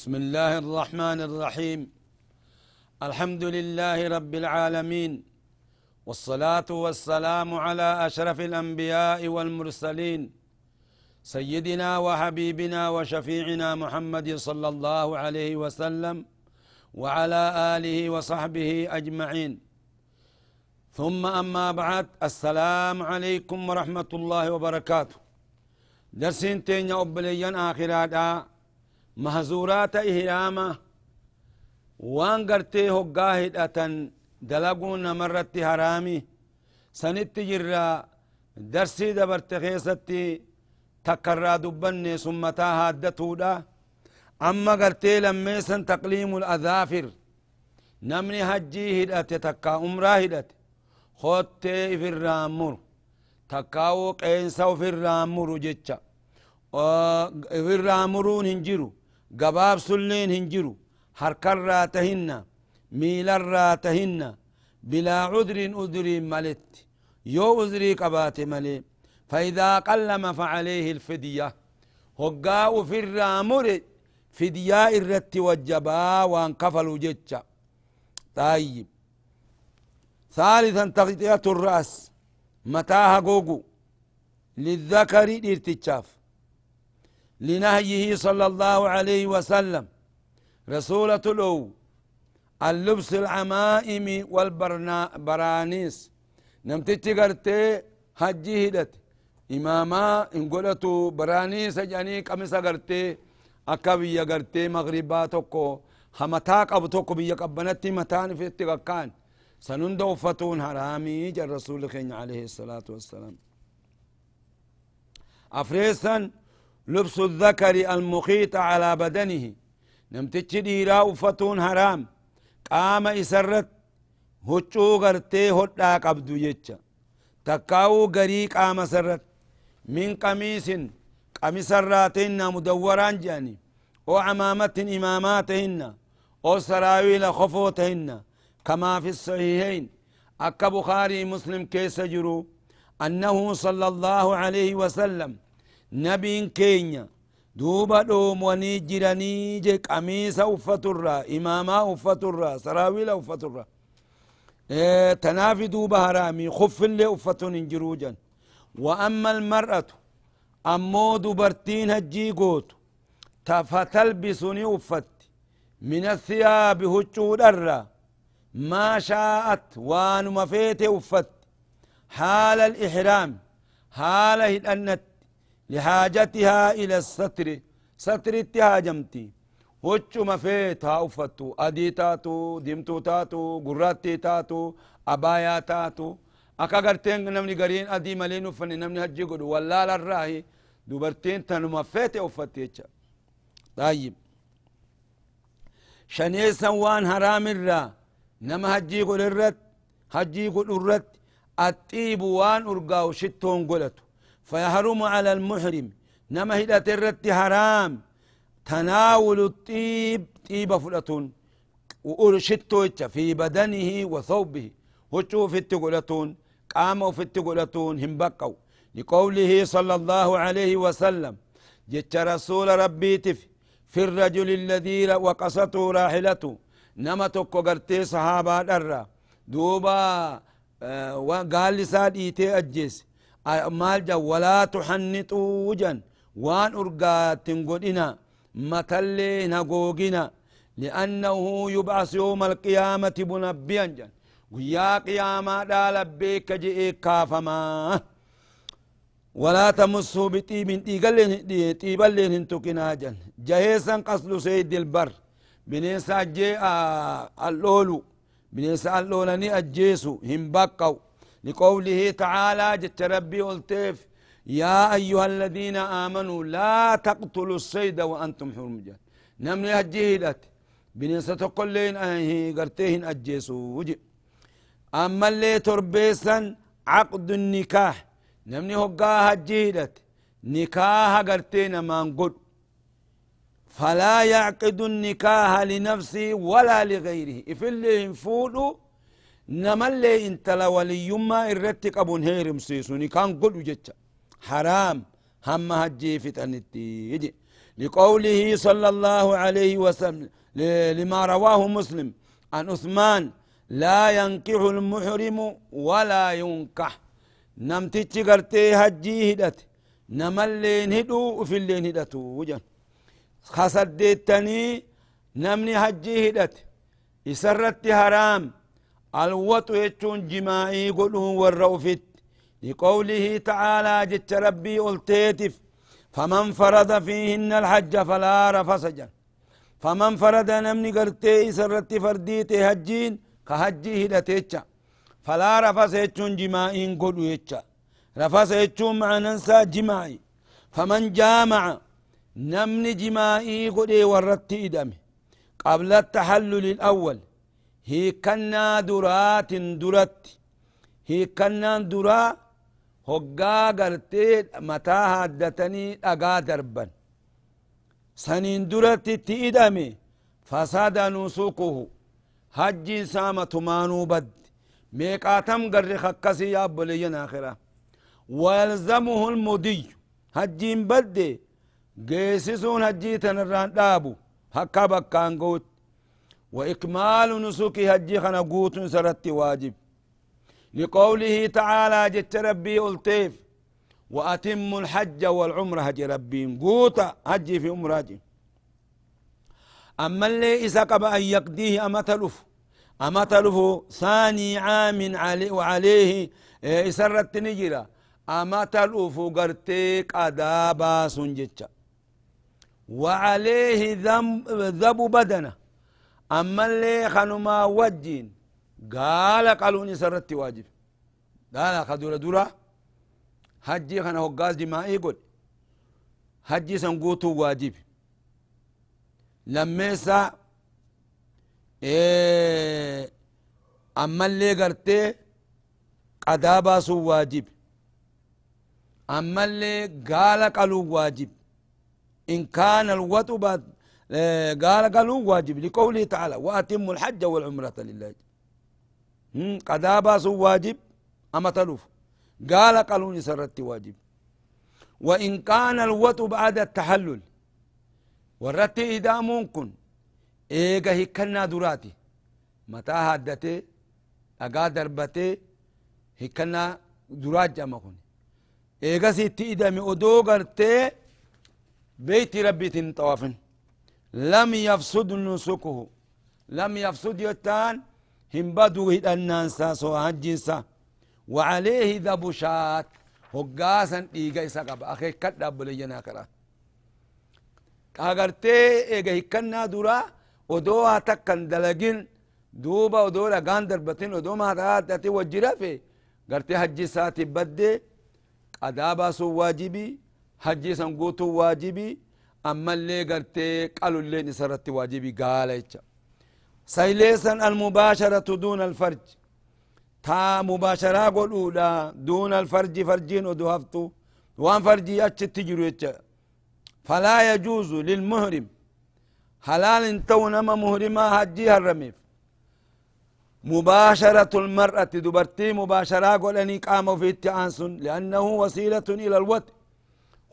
بسم الله الرحمن الرحيم. الحمد لله رب العالمين. والصلاة والسلام على أشرف الأنبياء والمرسلين. سيدنا وحبيبنا وشفيعنا محمد صلى الله عليه وسلم وعلى آله وصحبه أجمعين. ثم أما بعد السلام عليكم ورحمة الله وبركاته. درسين تين أبليا آخرات mahzuuraata ihraama waan gartee hoggaa hidhatan dalaguun namarratti haraami sanitti jirra darsii dabarte keessatti takkarraa dubbanne sun mataa haaddatuudha amma gartee lammeessan taqliimul adhaafir namni hajjii hidhate takka umraa hidhate hottee ifirraa muru takkaawuu qeensa ufirraa muru jecha ifirraa muruun hin jiru قباب سلين هنجرو حركر راتهن ميل راتهن بلا عذر أذري ملت يو أذري قبات ملي فإذا قلم فعليه الفدية هقا في الرامر فدية الرت وجبا وانقفل جتش طيب ثالثا تغطية الرأس متاها جوجو للذكر ارتشاف لنهيه صلى الله عليه وسلم. رسولة الأو اللبس العمائم والبرانيس نمتج قرتي هجي هدت. إماما إن قلتو برانيس جاني قمسا قرتي. أكا بيا قرتي مغربا توكو. همتا قب توكو قبنتي متان في اتقاكان سنندو فتون حرامي جا الرسول عليه الصلاة والسلام. أفريسا لبس الذكر المخيط على بدنه. نمتج ديرا فتون حرام. قام إسرت. هچو غرتي هدا قبدو يجا. تكاو غري قام سرت. من قميص قميص راتين مدوران جاني. أو عمامة إماماتهن. أو سراويل خفوتهن. كما في الصحيحين. أكا بخاري مسلم كيس جرو. أنه صلى الله عليه وسلم نبين كينيا دوبا دوم وني جراني جي قميص أفترا إماما أفترا سراويل أفترا إيه تنافي دوبا هرامي خف اللي أفتن جروجا وأما المرأة أمو دبرتين هجي قوت فتلبسني أفت من الثياب هجو درا ما شاءت وان مفيت أفت حال الإحرام حال هدأنت لحاجتها إلى الستر ستر اتهاجمتي هجو مفيت ها أفتو أدي تاتو دمتو تاتو قراتي تاتو أبايا تاتو akka garteen namni gariin adii malee uffanne namni hajji godhu wallaala irraahi dubartiin tanuma feete uffatti jecha taayib shaneessan waan haraamirraa nama hajjii godhu irratti hajjii godhu irratti axiibu waan urgaa'u shittoon godhatu فيحرم على المحرم. نما هدت الرت حرام تناول الطيب طيب فلتون وشتو في بدنه وثوبه. وشو في التقلتون قاموا في التقلتون هم بقوا لقوله صلى الله عليه وسلم. جت رسول ربي تف. في الرجل الذي وقصته راحلته نما تكو قرتي صحابة درا. دوبا آه وقال لساد ايتي اجيس آه مال جا ولا تحنطوا جن وان ارقات تنقلنا متلي نقوقنا لأنه يبعث يوم القيامة منبيا جن guyyaa qiyaamaa labbeekka je'ee kaafamaa walaa tamussuu bixiibin xiiballeen hin tuqinaa jan jaheessan qaslu seeydil bar bineensa ajjee alloolu bineensa alloolanii ajjeesu hin baqqa'u لقوله تعالى جت ربي قلتيف يا أيها الذين آمنوا لا تقتلوا الصيد وأنتم حرم جان نمني هجيهدت بنسة كلين أهي قرتيهن أجيسو وجي أما اللي تربيسا عقد النكاح نمني هقاها هجيهدت نكاح قرتينا ما فلا يعقد النكاح لنفسه ولا لغيره. اللي ينفولو انت لوليما الرتك ابون هيرم سيسوني كان قل جتشا. حرام هم هجي فتنتي. يجي. لقوله صلى الله عليه وسلم لما رواه مسلم عن عثمان لا ينكح المحرم ولا ينكح. نمتج قرتي هجي هدت. نملين هدو في اللين هدتو وجن خسدتني نمني هجي هدت. يسرت حرام. الوطو يتون جماعي قلوه والروفت. لقوله تعالى جت ربي قلتيتف فمن فرض فيهن الحج فلا رفس فمن فرض نمني قرتي سرت فرديتي هجين كهجي هدتيتشا فلا رفس يتون جماعين قلو يتشا رفس يتون مع ننسى جماعي. فمن جامع نمني جماعي قلي ورت إدمي قبل التحلل الأول درات درت. هي كنا درا هقا قرتي متى هدتني أقا دربا سنين درت تئدمي فساد نسوقه حج سامة مانو بد. ميقاتم قر خكسي يا بليين آخرة. ويلزمه المدي. حجين بد. قيسسون حجي تنران دابو. هكا بكان قوت. وإكمال نسك هجي خنا قوت سرت واجب. لقوله تعالى جت ربي ألطيف. وأتم الحج والعمرة هجي ربي. قوتا هجي في عمرة أما اللي إذا قبل أن يقضيه أما تلف. أما تلف ثاني عام عليه وعليه إسرت نجرة. أما تلف قرتيك أدابا سنجتشا وعليه ذنب ذب بدنه. أما اللي خنما وجين قال قالوني سرت واجب. قال خدورة دورة. حجي خنا هقاز جماعي قل. حجي سنقوتو واجب. لميسا إيه أما اللي قرتي قدابا سو واجب. أما اللي قال قالوا واجب. إن كان الوطو قال قالوا واجب. لقوله تعالى وأتم الحج والعمرة لله. قدابا سو واجب أما تلوف؟ قال قالوا سرت واجب. وإن كان الوطو بعد التحلل ورت إذا ممكن إيغا هكنا دراتي. متى هدتي؟ أقا دربتي هكنا درات جمعكم إيغا سيتي إذا مي أدو قرتي بيت ربي تنطوافن. لم يفسد نسكه لم يفسد يتان هم بدو هدنانسا سو هجنسا وعليه ذبشات هقاسا إيغا إساقب أخي كدب لينا كرا ega hikkannaa dura odoo haa takkan dalagin duuba odoo dhagaan darbatin odoo maataati wajjirafe gartee hajji isaati badde qadaa baasuun waajibi hajji isan guutuun waajibi ammallee gartee qalulleen isarratti waajibi gaala jecha sayleesan almubaasharatu duuna alfarj taa mubaasharaa godhuudha duuna alfarji farjiin odoo haftu waan farjii achitti jiru jecha فلا يجوز للمهرم حلال تو نما مهرما هجي هرميف مباشرة المرأة دبرتي مباشرة قولني قام في التعانسن لأنه وسيلة إلى الوت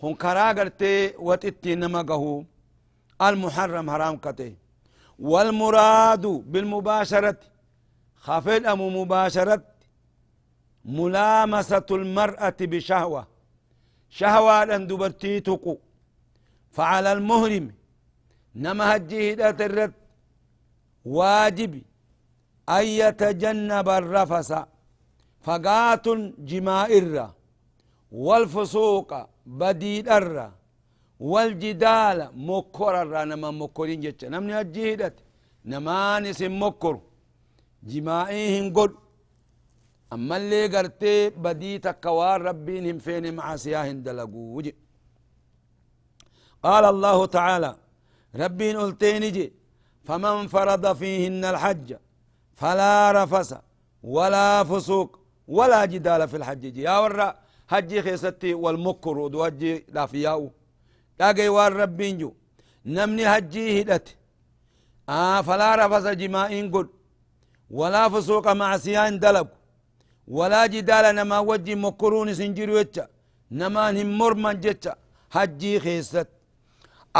كرا قرتي وتتي نما قهو المحرم حرام كتي والمراد بالمباشرة خفل أم مباشرة ملامسة المرأة بشهوة۔ شهوة أن دبرتي تقو فعلى المهرم نما هجيه الرد۔ واجب أن يتجنب الرفس فقات جمائر والفسوق بديد الرّ والجدال مكر الرّ نما مكرين جتش نمني هجيه نما نسم مكر جمائهم قل أما اللي قرتي بدي تكوار ربين هم فين مع سياهن دلقوج قال الله تعالى ربين قلتين جي فمن فرض فيهن الحج فلا رفس ولا فسوق ولا جدال في الحج يا ورا حجي خيستي والمكر ودوجي لا فياو داقي وار ربين جو نمني حجي هدت آه فلا رفس جمائين قل ولا فسوق مع سيان دلق ولا جدال نما وجي مكرون سنجر وجه نما نمر من جتش حجي خيست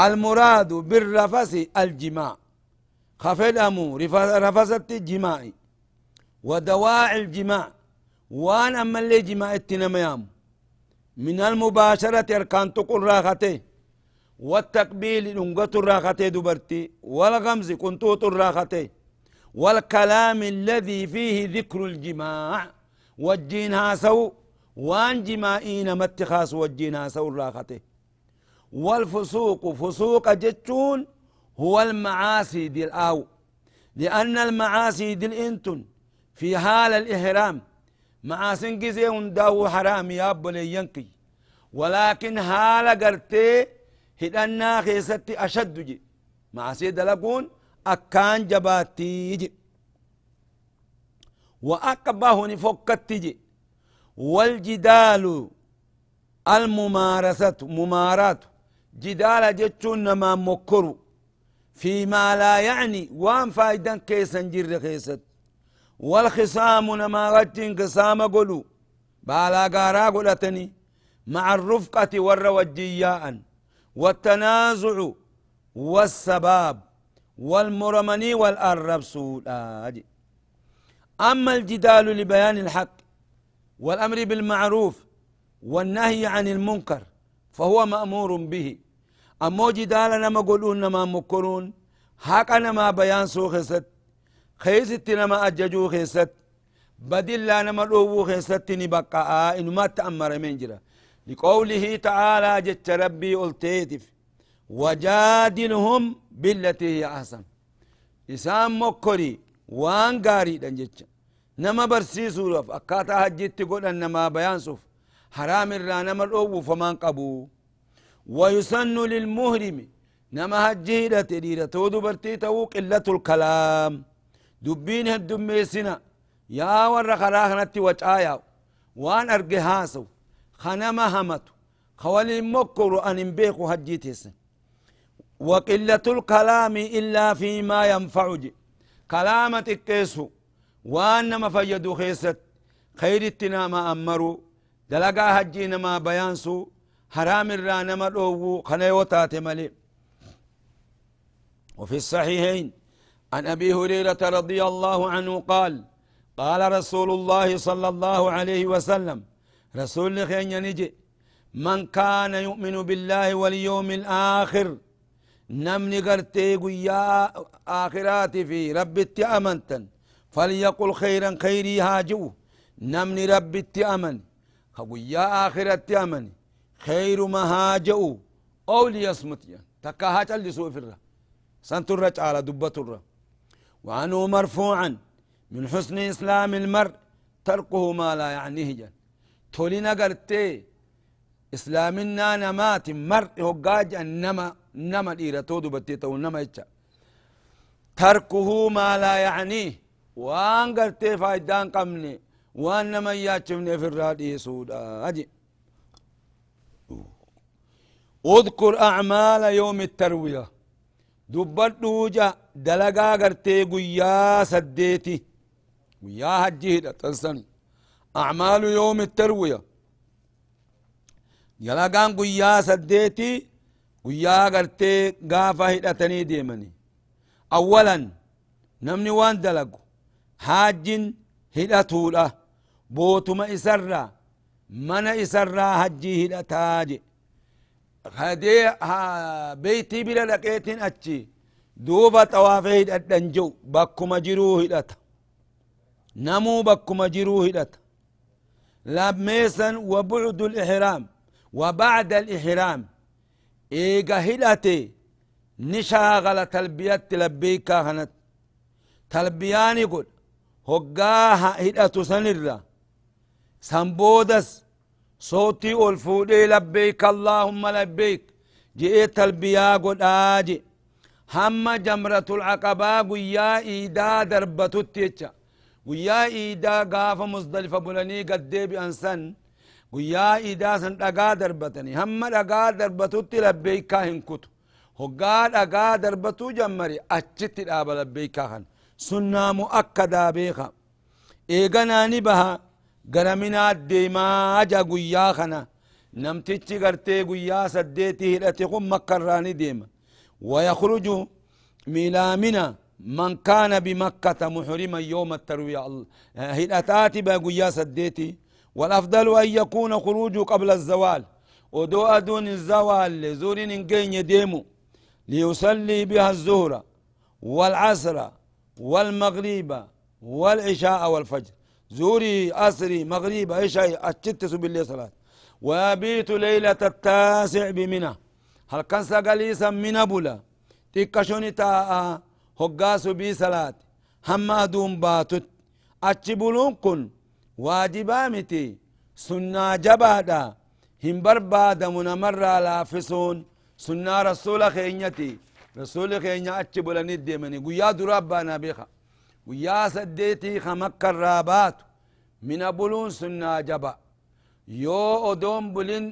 المراد بالرفس الجماع خفدمو رفست جماعي ودواعي الجماع وان اما اللي جماع التنميام من المباشرة أركان تقول راخته والتقبيل ننقط الراخته دبرتي والغمز كنتوت الراخته والكلام الذي فيه ذكر الجماع وجينها سو وان جمائين متخاص وجينها سو الراخته والفسوق فسوق جتون هو المعاصي دي الآو لأن المعاصي دي الإنتن في حال الإحرام. معاصي جزي داو حرام يا ينكي ولكن حال قرتي هدنا خيستي أشد جي. معاصي دلقون أكان جباتي جي. وأكبه نفكت جي. والجدال الممارسة ممارات. جدال جتشون ما مكرو. فيما لا يعني وان فايدا كيسا جر خيست. والخصام نما غتين قسام قلو. بالا قارا قلتني مع الرفقة والروجياء والتنازع والسباب والمرمني والأرب سوداج أما الجدال لبيان الحق والأمر بالمعروف والنهي عن المنكر فهو مأمور به. أمو جدال نما قلون نما مكرون حق نما بيان سو خست خيست نما أججو خست بدل لا نما روو خست نبقى إنو ما تأمر من جرا لقوله تعالى جت ربي قلتيتف وجادلهم بالتي هي أحسن إسام مكري وان قاري دنجتش نما برسيسو رف أكاتا هجيت قول نما بيان سوف حرام الرا نما الأو فمان قبو ويسن للمهرم نما هجيدة تديرة تودو برتي تو الكلام دبين هدميسنا يا ور خراخنتي وجايا وان ارجي هاسو خنما همتو خوالي مكر ان بيخو هجيتيس وقلة الكلام إلا فيما ينفع كلامة كيسو وان ما فيدو خيست خير التنام أمرو دلقا هجي نما بيانسو حرام الرا نما دوو خنيوتات ملي وفي الصحيحين عن أبي هريرة رضي الله عنه قال قال رسول الله صلى الله عليه وسلم رسول خين نجي من كان يؤمن بالله واليوم الآخر نمني قرتي قيا آخرات في رب أمنتا فليقل خيرا خيري هاجو نمني رب أمن خقيا آخرة أمن خير ما هاجو أو ليصمت تكا هاج اللي سوء في الرّ سنتر على دبة الرّ وعنه مرفوعا من حسن إسلام المرء تركه ما لا يعنيه جن تولينا قرتي إسلامنا نمات مرء هقاج النما نما إيرتو دبتيتو نما إيجا تركه ما لا يعنيه وان قرتي فايدان قمني وان نما ياتشفني في الرادي سودا. أجي. أذكر أعمال يوم التروية. دبت دوجا. دلقا قرتي قيا سديتي قيا هجيه تنسني أعمال يوم التروية دلقان قيا سديتي قيا قرتي قافة هدتني ديمني أولا نمني وان دلقو حاج هدتولا بوتما إسرا من إسرا حجي هدتاجي هدي بيتي بلا لقيتين أتشي دوبا طوافه هدتن جو بكما جرو هدت نمو بكما جرو هدت لميسا وبعد الإحرام وبعد الإحرام إيغا هدتي نشاغل تلبية لبيكا هنت تلبياني قل هقاها هدأت سنرة سنبودس صوتي الفودي لبيك اللهم لبيك جئت البيا قد آجي هم جمرة العقبة قيا إيدا دربتو تيتشا قيا إيدا قاف مصدلفة بلني قد بأنسان قيا إيدا سن دقا دربتني هم دقا دربتو لبيك هن كتو هقا دقا دربتو جمري أجت الآب لبيك هن سنة مؤكدا بيخا إيغنا نبها قرمنا الديما أجا قيا خنا نمتيتش قرتي قيا سديتي هدتي قم مكراني ديما ويخرج ميلامنا من كان بمكة محرما يوم التروية. هدتات بقيا سديتي. والأفضل أن يكون خروج قبل الزوال. ودو أدون الزوال لزور نجين يديمو. ليصلي بها الزهر والعصر والمغرب والعشاء والفجر. زوري أسري مغرب عشاء أتشتس بالله صلاة. ويبيت ليلة التاسع بمنى. هل كان سقليسا من بولا تكشوني تاء هقاس بي صلاة هم أدوم باتت. أتشبلون كن. واجبامتي سنة جبادا هم بربادا من مرة لافسون سنة رسول خينيتي. رسول خينيا أتشبلني ديمني قيا درابانا بيخا ويا سديتي خمك الرابات من بلون سنة جبا. يو أدوم بلين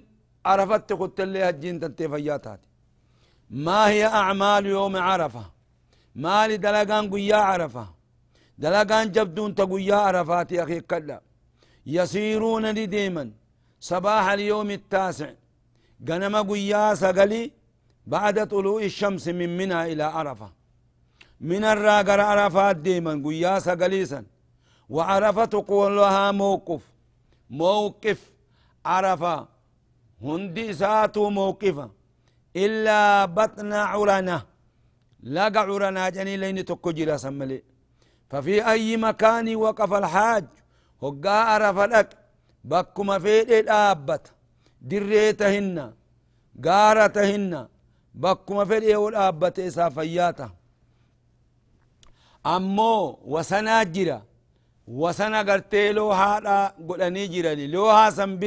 عرفت قلت اللي هجين تنتفياتات ما هي أعمال يوم عرفة؟ ما لي دلقان قيا عرفة. دلقان جبدون تقويا عرفات يا أخي كلا. يسيرون ديما. صباح اليوم التاسع. قنم قيا سقلي بعد طلوع الشمس من منى إلى عرفة. من الراقر عرفات ديما قيا سقليسا وعرفة قولها موقف. موقف عرفة. هندي ساتو موقفة إلا بطن عرنة لقى عرنة جني لين تكجرا سملي. ففي أي مكان وقف الحاج؟ هقا عرف لك. بكما في الآبت. دريتهن قارتهن بكما في الآبت إسافياته ammoo wasanaa jira wasana gartee loohaadha godhanii jirani loohaa san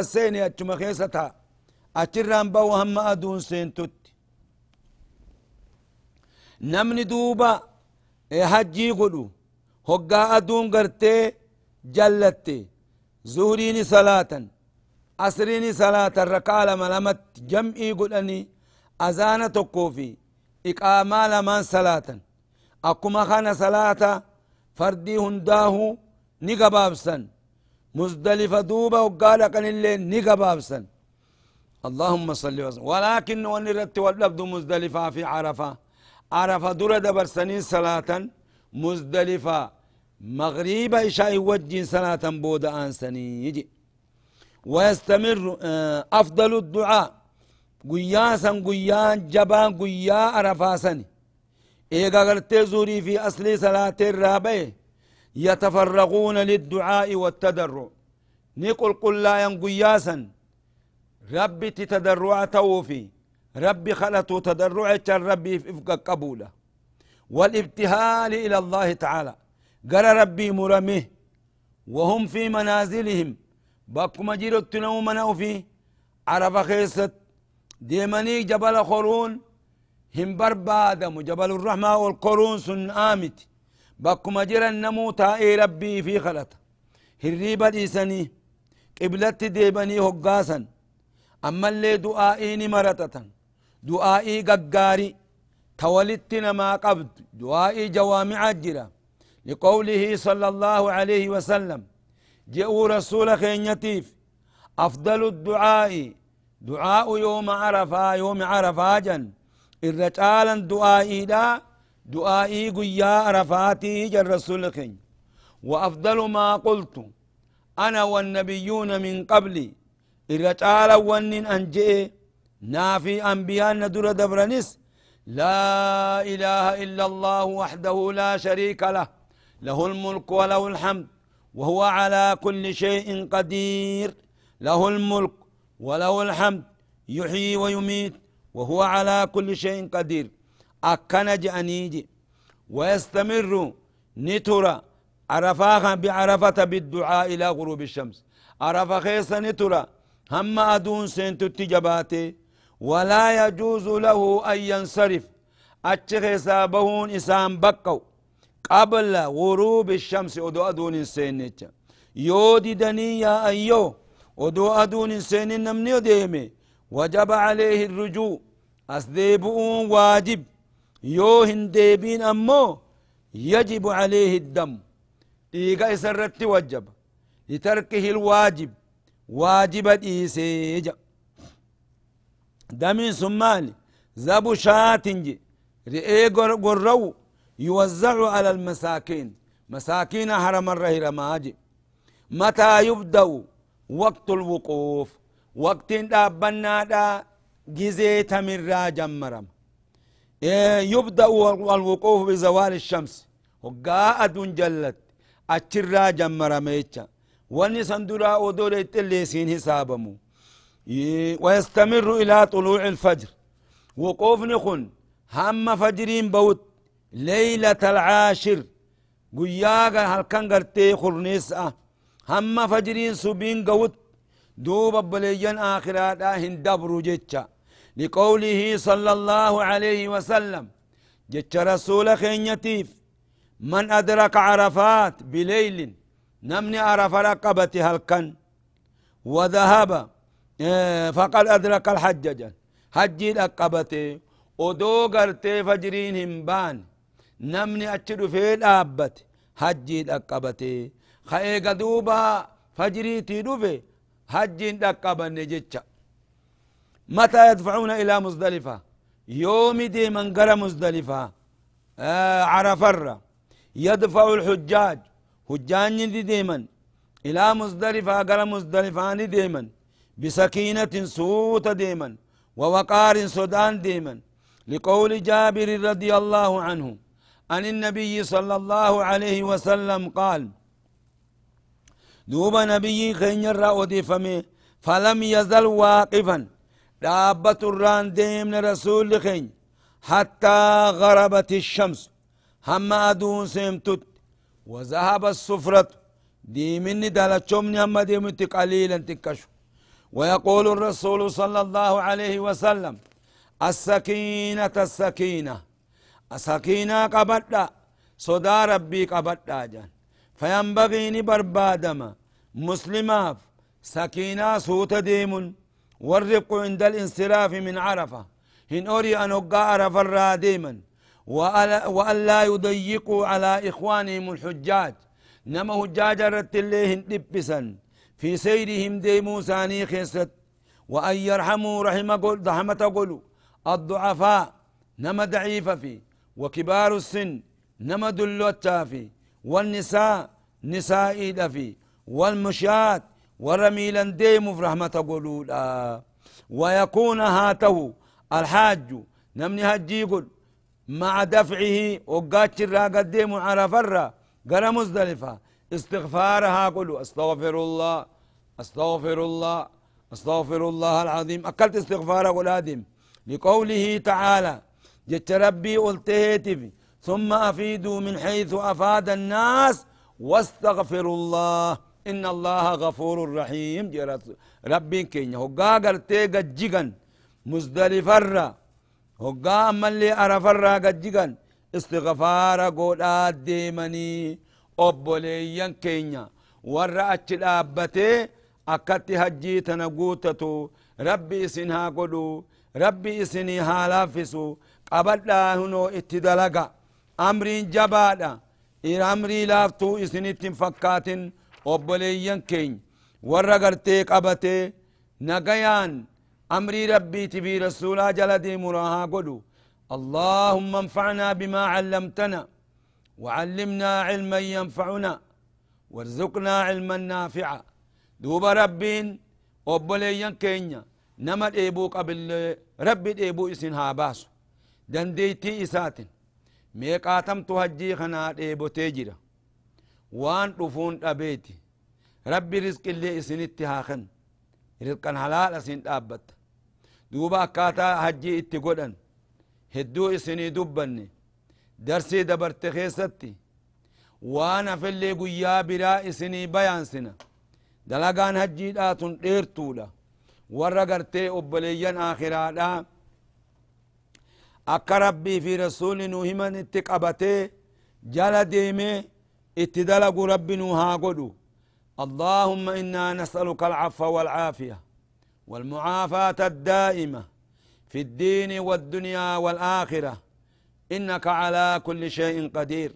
asseeni achuma keessa taa achirraan bahu hamma aduun seentutti namni duuba hajjii godhu hoggaa aduun gartee jallatte zuhriini salaatan asriini salaatan rakaa lama lamatti jam'ii godhanii azaana tokkoo fi إقامة لمن صلاة أكما خان صلاة فردي هنداه نقبابسا مزدلفة دوبة وقال كان اللي نقبابسا اللهم صل وسلم. ولكن ونرت واللبد مزدلفة في عرفة. عرفة درد برسنين صلاة. مزدلفة مغريبة إشاء وجين صلاة بودا أنسني يجي. ويستمر أفضل الدعاء. guyyaa san guyyaan jabaan guyyaa arafaasani eega gartee zuurii fi aslii salaatee يتفرغون للدعاء والتدرع. نقول قل لا ينقياسا ربي تتدرع توفي. ربي خلطوا تدرع كان ربي إفق قبولة. والابتهال إلى الله تعالى. قال ربي مرمه وهم في منازلهم. بقوا مجيرو التنو منو في؟ عرب خيست. ديماني جبل خرون. هم بربادم جبل الرحمة والقرون سن آمتي بكما جرى النمو تائي ربي في خلط هريبا ديسني قبلت ديبني هقاسا أما اللي دعائي مرتة دعائي ققاري تولدتنا ما قبض دعائي جوامع جرى لقوله صلى الله عليه وسلم جاءوا رسول خينيتيف أفضل الدعاء دعاء يوم عرفة يوم عرفة جن الرجال دعائي دا دعائي قيا عرفاتي جل رسول وأفضل ما قلت أنا والنبيون من قبلي الرجال ونن أنجئ نافي أنبياء ندر دبرنس لا إله إلا الله وحده لا شريك له له الملك وله الحمد وهو على كل شيء قدير له الملك وله الحمد يحيي ويميت وهو على كل شيء قدير. أكن جأنيجي. ويستمر نترى عرفا بعرفة بالدعاء إلى غروب الشمس. عرفة خيسا نترى هم أدون سنتو تجباتي. ولا يجوز له أن ينصرف. أتش حسابهون إسام بقوا قبل غروب الشمس ودو أدون سنتش يودي دنيا أيو. ودو أدون سن نمني ديمي. وجب عليه الرجوع. أسديبون واجب. يو هنديبين أمو يجب عليه الدم. إيقا إسرت وجب. لتركه الواجب. واجب إيسيج دمين سمالي. زبو شاتنجي. رئي قررو يوزع على المساكين. مساكين حرم الرهر ماجي. متى يبدأ؟ وقت الوقوف. وقت دابنا دا. جزيت من راجم مرم. إيه يبدأ الوقوف بزوال الشمس. وقاء دون جلت أتشرا جمرميتشا واني سندرا ودول التليسين حسابمو. ويستمر إلى طلوع الفجر. وقوف نخن. هم فجرين بوت. ليلة العاشر. قياغا هل كان قرتي خرنيسا هم فجرين سبين قوت. دوب بليان آخرات آهن دبر جتشا لقوله صلى الله عليه وسلم جتش رسول خينيتيف من أدرك عرفات بليل نمني عرف رقبة هلكن وذهب إيه، فقد أدرك الحجج حجي رقبته ودو قرتي فجرين همبان نمني أتشد في الأبت حجي رقبته خيق دوبا فجري تدوفي حجي رقبة نجتش متى يدفعون إلى مزدلفة؟ يوم دي من قرى مزدلفة. آه عرفرة يدفع الحجاج. حجاج دي ديما إلى مزدلفة قال مزدلفة ديما بسكينة سوت ديما ووقار سودان ديما لقول جابر رضي الله عنه عن النبي صلى الله عليه وسلم قال دوب نبي خين فمي فلم يزل واقفا. دابة الران ديم رسول خين حتى غربت الشمس. هم أدون سيمتت وذهب السفرة. دي مني دالتشمني هم ديمت قليلا تكشو ويقول الرسول صلى الله عليه وسلم السكينة السكينة. السكينة قبدا صدا ربي قبدا جان. فينبغي بربادما مسلماف. سكينة صوت ديم والرق عند الانصراف من عرفة. هن أوري أن عرف الراديما. وأن لا يضيقوا على إخوانهم الحجاج. نما حجاج رت الليهن دبسا. في سيرهم ديمو ثاني خيست وأن يرحموا رحمة قول رحمة قولوا الضعفاء نما ضعيفة في. وكبار السن نما دلوتا في والنساء نساء في. والمشاة ورميلا ديمو في رحمة قولوا ويكون هاته الحاج نمني هجي يقول مع دفعه وقاتش الرا قديم على فرة قال مزدلفة. استغفارها قلوا أستغفر الله أستغفر الله أستغفر الله العظيم. أكلت استغفار قل آدم. لقوله تعالى جت ربي قلت ثم أفيدوا من حيث أفاد الناس واستغفروا الله. إن الله غفور رحيم ربي كينيا هقا قرتي قد جيغن hoggaa ammallee arafarraa gajjigan istighfaara godhaa deemanii obboleeyyan keenya warra achi dhaabbatee akkatti hajjii tana guutatu rabbi isin haa godhu rabbi isinii haa laaffisu qabadhaa hunoo itti dalaga amriin jabaadha amrii laaftuu isinittin fakkaatin obboleeyyan keenya. Warra gartee qabatee nagayaan أمري ربي تبي رسولا جلدي مراها قلو اللهم انفعنا بما علمتنا وعلمنا علما ينفعنا وارزقنا علما نافعا دوب ربين وبليا كينيا نما ديبو قبل ربي ديبو اسن باسو دنديتي إساتن ميقاتم تهجي خنا ديبو تيجرا وان رفون أبيتي. ربي رزق اللي إسنتي هاخن. رزقا حلال اسن دابت دوبا كاتا هجي اتقودن هدو إسني دبني. درسي دبرت خيستي. وأنا في اللي قيا براء سني بيان سنة. دلقان هجي داتون ديرتولا ورا قرتي أبليان آخرادا akka rabbii fi rasuli nu himan itti qabate nu haa godhu. اللهم أنا نسالك العفو والعافيه والمعافاه الدائمه في الدين والدنيا والاخره انك على كل شيء قدير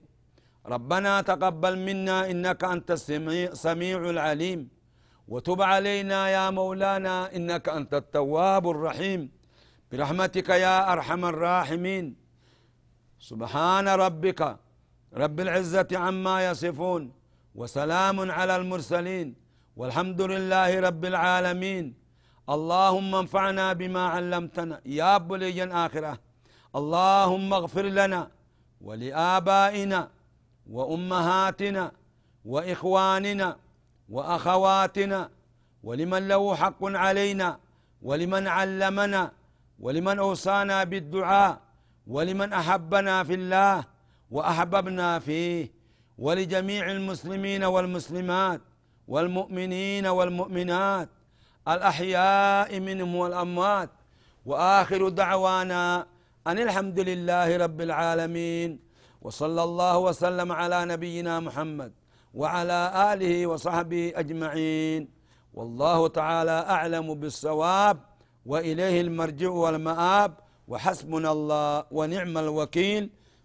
ربنا تقبل منا انك انت السميع العليم وتب علينا يا مولانا انك انت التواب الرحيم برحمتك يا أرحم الراحمين سبحان ربك رب العزة عما يصفون وسلام على المرسلين والحمد لله رب العالمين. اللهم انفعنا بما علمتنا. يا بلي آخرة اللهم اغفر لنا ولآبائنا وأمهاتنا وإخواننا وأخواتنا ولمن له حق علينا ولمن علمنا ولمن أوصانا بالدعاء ولمن أحبنا في الله وأحببنا فيه. ولجميع المسلمين والمسلمات والمؤمنين والمؤمنات الأحياء منهم والأموات. وآخر دعوانا أن الحمد لله رب العالمين وصلى الله وسلم على نبينا محمد وعلى آله وصحبه أجمعين. والله تعالى أعلم بالصواب وإليه المرجع والمآب. وحسبنا الله ونعم الوكيل.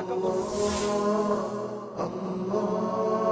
الله أكبر. الله